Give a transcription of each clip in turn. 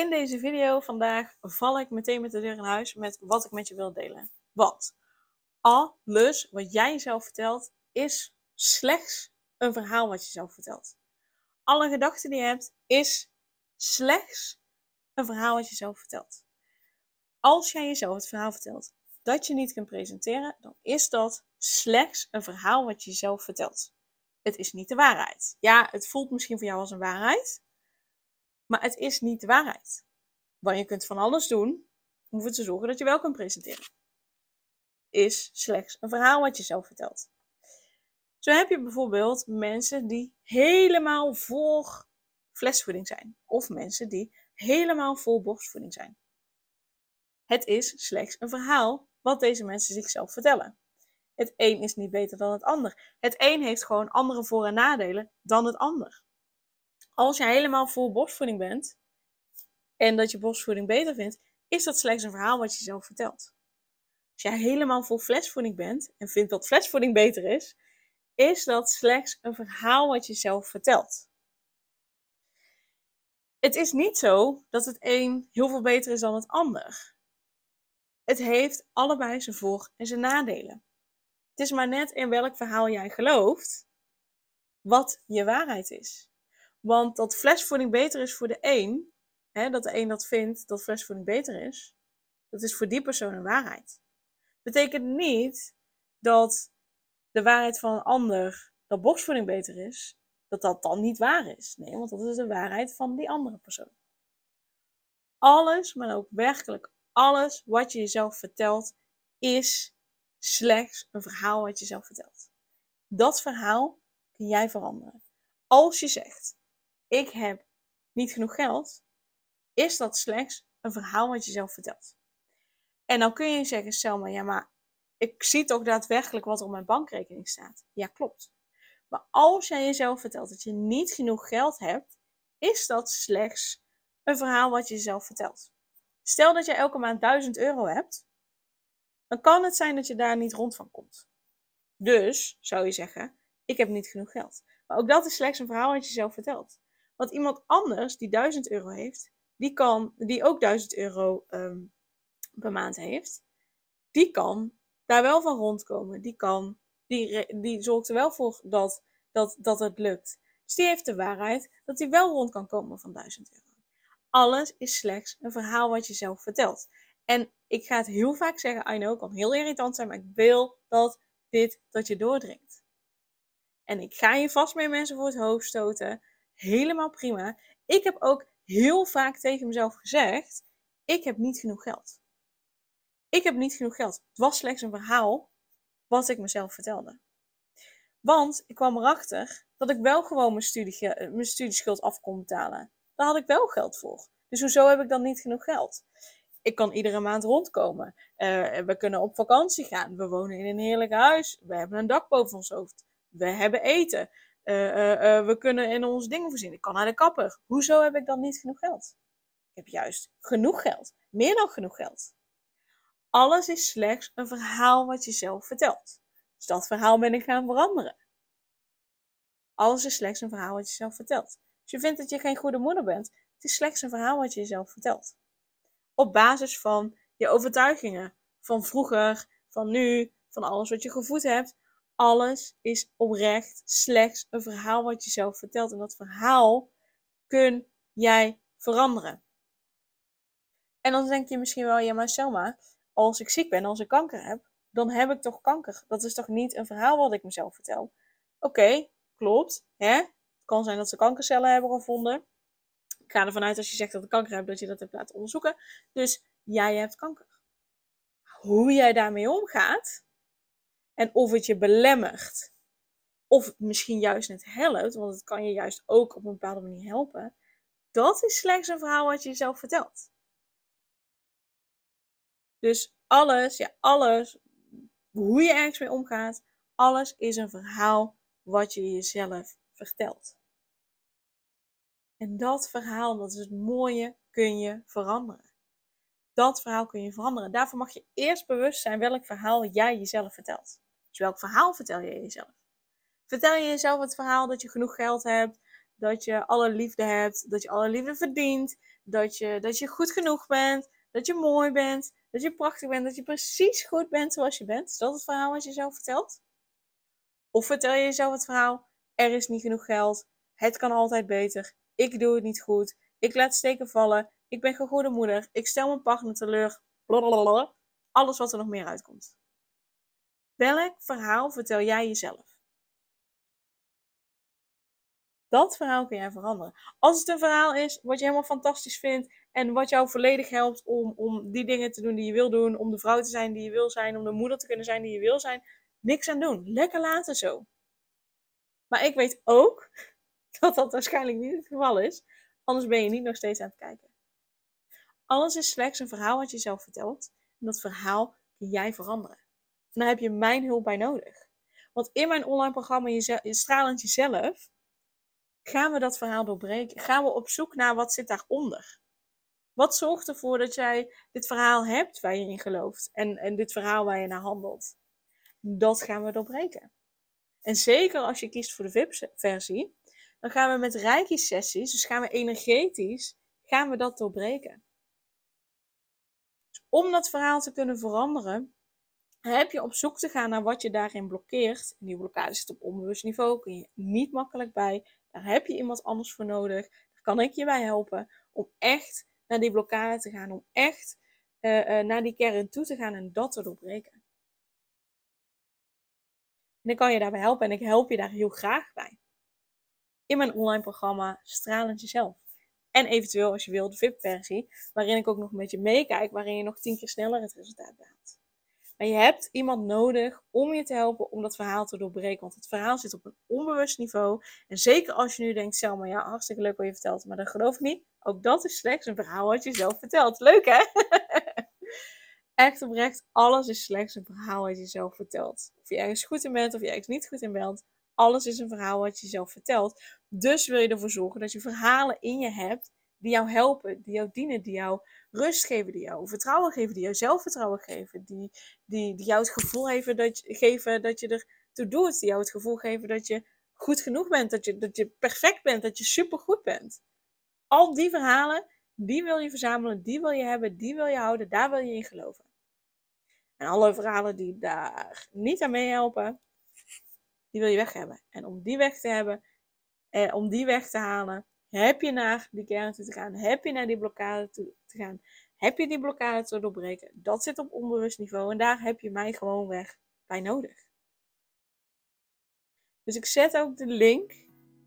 In deze video vandaag val ik meteen met de deur in huis met wat ik met je wil delen. Want alles wat jij jezelf vertelt is slechts een verhaal wat je zelf vertelt. Alle gedachten die je hebt is slechts een verhaal wat je zelf vertelt. Als jij jezelf het verhaal vertelt dat je niet kunt presenteren, dan is dat slechts een verhaal wat je jezelf vertelt. Het is niet de waarheid. Ja, het voelt misschien voor jou als een waarheid, maar het is niet de waarheid. Want je kunt van alles doen om ervoor te zorgen dat je wel kunt presenteren. Is slechts een verhaal wat je zelf vertelt. Zo heb je bijvoorbeeld mensen die helemaal voor flesvoeding zijn. Of mensen die helemaal vol borstvoeding zijn. Het is slechts een verhaal wat deze mensen zichzelf vertellen. Het een is niet beter dan het ander. Het een heeft gewoon andere voor- en nadelen dan het ander als je helemaal vol borstvoeding bent en dat je borstvoeding beter vindt, is dat slechts een verhaal wat je zelf vertelt. Als jij helemaal vol flesvoeding bent en vindt dat flesvoeding beter is, is dat slechts een verhaal wat je zelf vertelt. Het is niet zo dat het een heel veel beter is dan het ander. Het heeft allebei zijn voor- en zijn nadelen. Het is maar net in welk verhaal jij gelooft wat je waarheid is. Want dat flesvoeding beter is voor de een, hè, dat de een dat vindt dat flesvoeding beter is, dat is voor die persoon een waarheid. Betekent niet dat de waarheid van een ander, dat borstvoeding beter is, dat dat dan niet waar is. Nee, want dat is de waarheid van die andere persoon. Alles, maar ook werkelijk alles wat je jezelf vertelt, is slechts een verhaal wat je zelf vertelt. Dat verhaal kun jij veranderen. Als je zegt, ik heb niet genoeg geld, is dat slechts een verhaal wat je zelf vertelt. En dan kun je zeggen, Selma, ja, maar ik zie toch daadwerkelijk wat er op mijn bankrekening staat. Ja, klopt. Maar als jij jezelf vertelt dat je niet genoeg geld hebt, is dat slechts een verhaal wat je jezelf vertelt. Stel dat je elke maand 1000 euro hebt, dan kan het zijn dat je daar niet rond van komt. Dus zou je zeggen, ik heb niet genoeg geld. Maar ook dat is slechts een verhaal wat je zelf vertelt. Want iemand anders die 1000 euro heeft, die, kan, die ook 1000 euro um, per maand heeft, die kan daar wel van rondkomen. Die, kan, die, die zorgt er wel voor dat, dat, dat het lukt. Dus die heeft de waarheid dat hij wel rond kan komen van 1000 euro. Alles is slechts een verhaal wat je zelf vertelt. En ik ga het heel vaak zeggen, I know, kan heel irritant zijn, maar ik wil dat dit dat je doordringt. En ik ga je vast mee mensen voor het hoofd stoten helemaal prima. Ik heb ook heel vaak tegen mezelf gezegd: ik heb niet genoeg geld. Ik heb niet genoeg geld. Het was slechts een verhaal wat ik mezelf vertelde. Want ik kwam erachter dat ik wel gewoon mijn, studie, mijn studieschuld af kon betalen. Daar had ik wel geld voor. Dus hoezo heb ik dan niet genoeg geld? Ik kan iedere maand rondkomen. Uh, we kunnen op vakantie gaan. We wonen in een heerlijk huis. We hebben een dak boven ons hoofd. We hebben eten. Uh, we kunnen in ons dingen voorzien. Ik kan naar de kapper. Hoezo heb ik dan niet genoeg geld? Ik heb juist genoeg geld. Meer dan genoeg geld. Alles is slechts een verhaal wat je zelf vertelt. Dus dat verhaal ben ik gaan veranderen. Alles is slechts een verhaal wat je zelf vertelt. Als je vindt dat je geen goede moeder bent, het is slechts een verhaal wat je jezelf vertelt. Op basis van je overtuigingen, van vroeger, van nu, van alles wat je gevoed hebt, alles is oprecht slechts een verhaal wat je zelf vertelt. En dat verhaal kun jij veranderen. En dan denk je misschien wel, ja maar Selma, als ik ziek ben, als ik kanker heb, dan heb ik toch kanker. Dat is toch niet een verhaal wat ik mezelf vertel? Oké, klopt. Hè? Het kan zijn dat ze kankercellen hebben gevonden. Ik ga ervan uit als je zegt dat ik kanker hebt, dat je dat hebt laten onderzoeken. Dus jij hebt kanker. Hoe jij daarmee omgaat, en of het je belemmert, of het misschien juist net helpt, want het kan je juist ook op een bepaalde manier helpen. Dat is slechts een verhaal wat je jezelf vertelt. Dus alles, ja, alles, hoe je ergens mee omgaat, alles is een verhaal wat je jezelf vertelt. En dat verhaal, dat is het mooie, kun je veranderen. Dat verhaal kun je veranderen. Daarvoor mag je eerst bewust zijn welk verhaal jij jezelf vertelt. Dus welk verhaal vertel je jezelf? Vertel je jezelf het verhaal dat je genoeg geld hebt, dat je alle liefde hebt, dat je alle liefde verdient, dat je, dat je goed genoeg bent, dat je mooi bent, dat je prachtig bent, dat je precies goed bent zoals je bent. Is dat het verhaal wat je jezelf vertelt? Of vertel je jezelf het verhaal, er is niet genoeg geld, het kan altijd beter, ik doe het niet goed, ik laat steken vallen, ik ben geen goede moeder, ik stel mijn partner teleur, alles wat er nog meer uitkomt. Welk verhaal vertel jij jezelf? Dat verhaal kun jij veranderen. Als het een verhaal is wat je helemaal fantastisch vindt en wat jou volledig helpt om, om die dingen te doen die je wil doen, om de vrouw te zijn die je wil zijn, om de moeder te kunnen zijn die je wil zijn, niks aan doen. Lekker laten zo. Maar ik weet ook dat dat waarschijnlijk niet het geval is, anders ben je niet nog steeds aan het kijken. Alles is slechts een verhaal wat je zelf vertelt en dat verhaal kun jij veranderen. Daar heb je mijn hulp bij nodig. Want in mijn online programma je Stralend Jezelf gaan we dat verhaal doorbreken. Gaan we op zoek naar wat zit daaronder. Wat zorgt ervoor dat jij dit verhaal hebt waar je in gelooft en, en dit verhaal waar je naar handelt? Dat gaan we doorbreken. En zeker als je kiest voor de VIP-versie, dan gaan we met reiki-sessies, dus gaan we energetisch, gaan we dat doorbreken. Dus om dat verhaal te kunnen veranderen, heb je op zoek te gaan naar wat je daarin blokkeert. En die blokkade zit op onbewust niveau, kun je niet makkelijk bij. Daar heb je iemand anders voor nodig. Daar kan ik je bij helpen om echt naar die blokkade te gaan, om echt uh, uh, naar die kern toe te gaan en dat te doorbreken. En ik kan je daarbij helpen en ik help je daar heel graag bij. In mijn online programma Stralend Jezelf. En eventueel als je wil de VIP-versie, waarin ik ook nog een beetje meekijk, waarin je nog tien keer sneller het resultaat behaalt. Maar je hebt iemand nodig om je te helpen om dat verhaal te doorbreken. Want het verhaal zit op een onbewust niveau. En zeker als je nu denkt, Selma, ja, hartstikke leuk wat je vertelt, maar dat geloof ik niet. Ook dat is slechts een verhaal wat je zelf vertelt. Leuk hè? Echt oprecht, alles is slechts een verhaal wat je zelf vertelt. Of je ergens goed in bent of je ergens niet goed in bent. Alles is een verhaal wat je zelf vertelt. Dus wil je ervoor zorgen dat je verhalen in je hebt die jou helpen, die jou dienen, die jou rust geven, die jou vertrouwen geven, die jou zelfvertrouwen geven, die, die, jou het gevoel geven dat, je, geven dat je er toe doet, die jou het gevoel geven dat je goed genoeg bent, dat je, dat je perfect bent, dat je supergoed bent. Al die verhalen, die wil je verzamelen, die wil je hebben, die wil je houden, daar wil je in geloven. En alle verhalen die daar niet aan meehelpen, die wil je weg hebben. En om die weg te hebben, eh, om die weg te halen, heb je naar die kern toe te gaan. Heb je naar die blokkade toe te gaan. Heb je die blokkade te doorbreken. Dat zit op onbewust niveau. En daar heb je mij gewoon weg bij nodig. Dus ik zet ook de link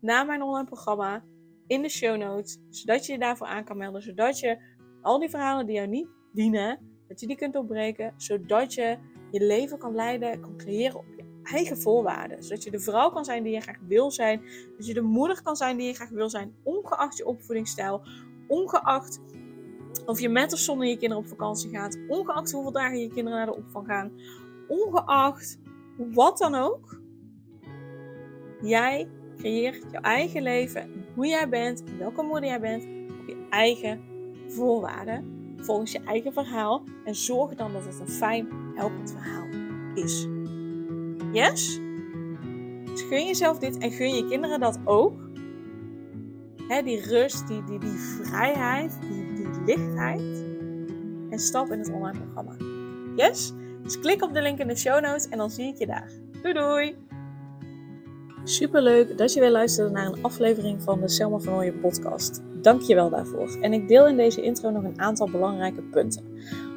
naar mijn online programma in de show notes. Zodat je je daarvoor aan kan melden. Zodat je al die verhalen die jou niet dienen, dat je die kunt doorbreken. Zodat je je leven kan leiden, kan creëren eigen voorwaarden. Zodat je de vrouw kan zijn die je graag wil zijn. Dat je de moeder kan zijn die je graag wil zijn. Ongeacht je opvoedingsstijl. Ongeacht of je met of zonder je kinderen op vakantie gaat. Ongeacht hoeveel dagen je kinderen naar de opvang gaan. Ongeacht wat dan ook. Jij creëert jouw eigen leven. Hoe jij bent. Welke moeder jij bent. Op je eigen voorwaarden. Volgens je eigen verhaal. En zorg dan dat het een fijn, helpend verhaal is. Yes? Dus gun jezelf dit en gun je kinderen dat ook. die rust, die, die, die vrijheid, die, die lichtheid. En stap in het online programma. Yes? Dus klik op de link in de show notes en dan zie ik je daar. Doei doei! Super leuk dat je weer luisterde naar een aflevering van de Selma van Ooyen podcast. Dank je wel daarvoor. En ik deel in deze intro nog een aantal belangrijke punten.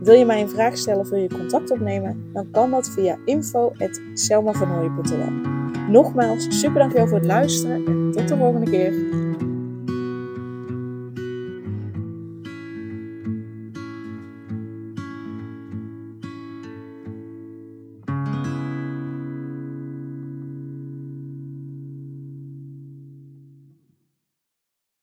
Wil je mij een vraag stellen of wil je contact opnemen? Dan kan dat via info.selmavernooien.nl Nogmaals, super dankjewel voor het luisteren en tot de volgende keer.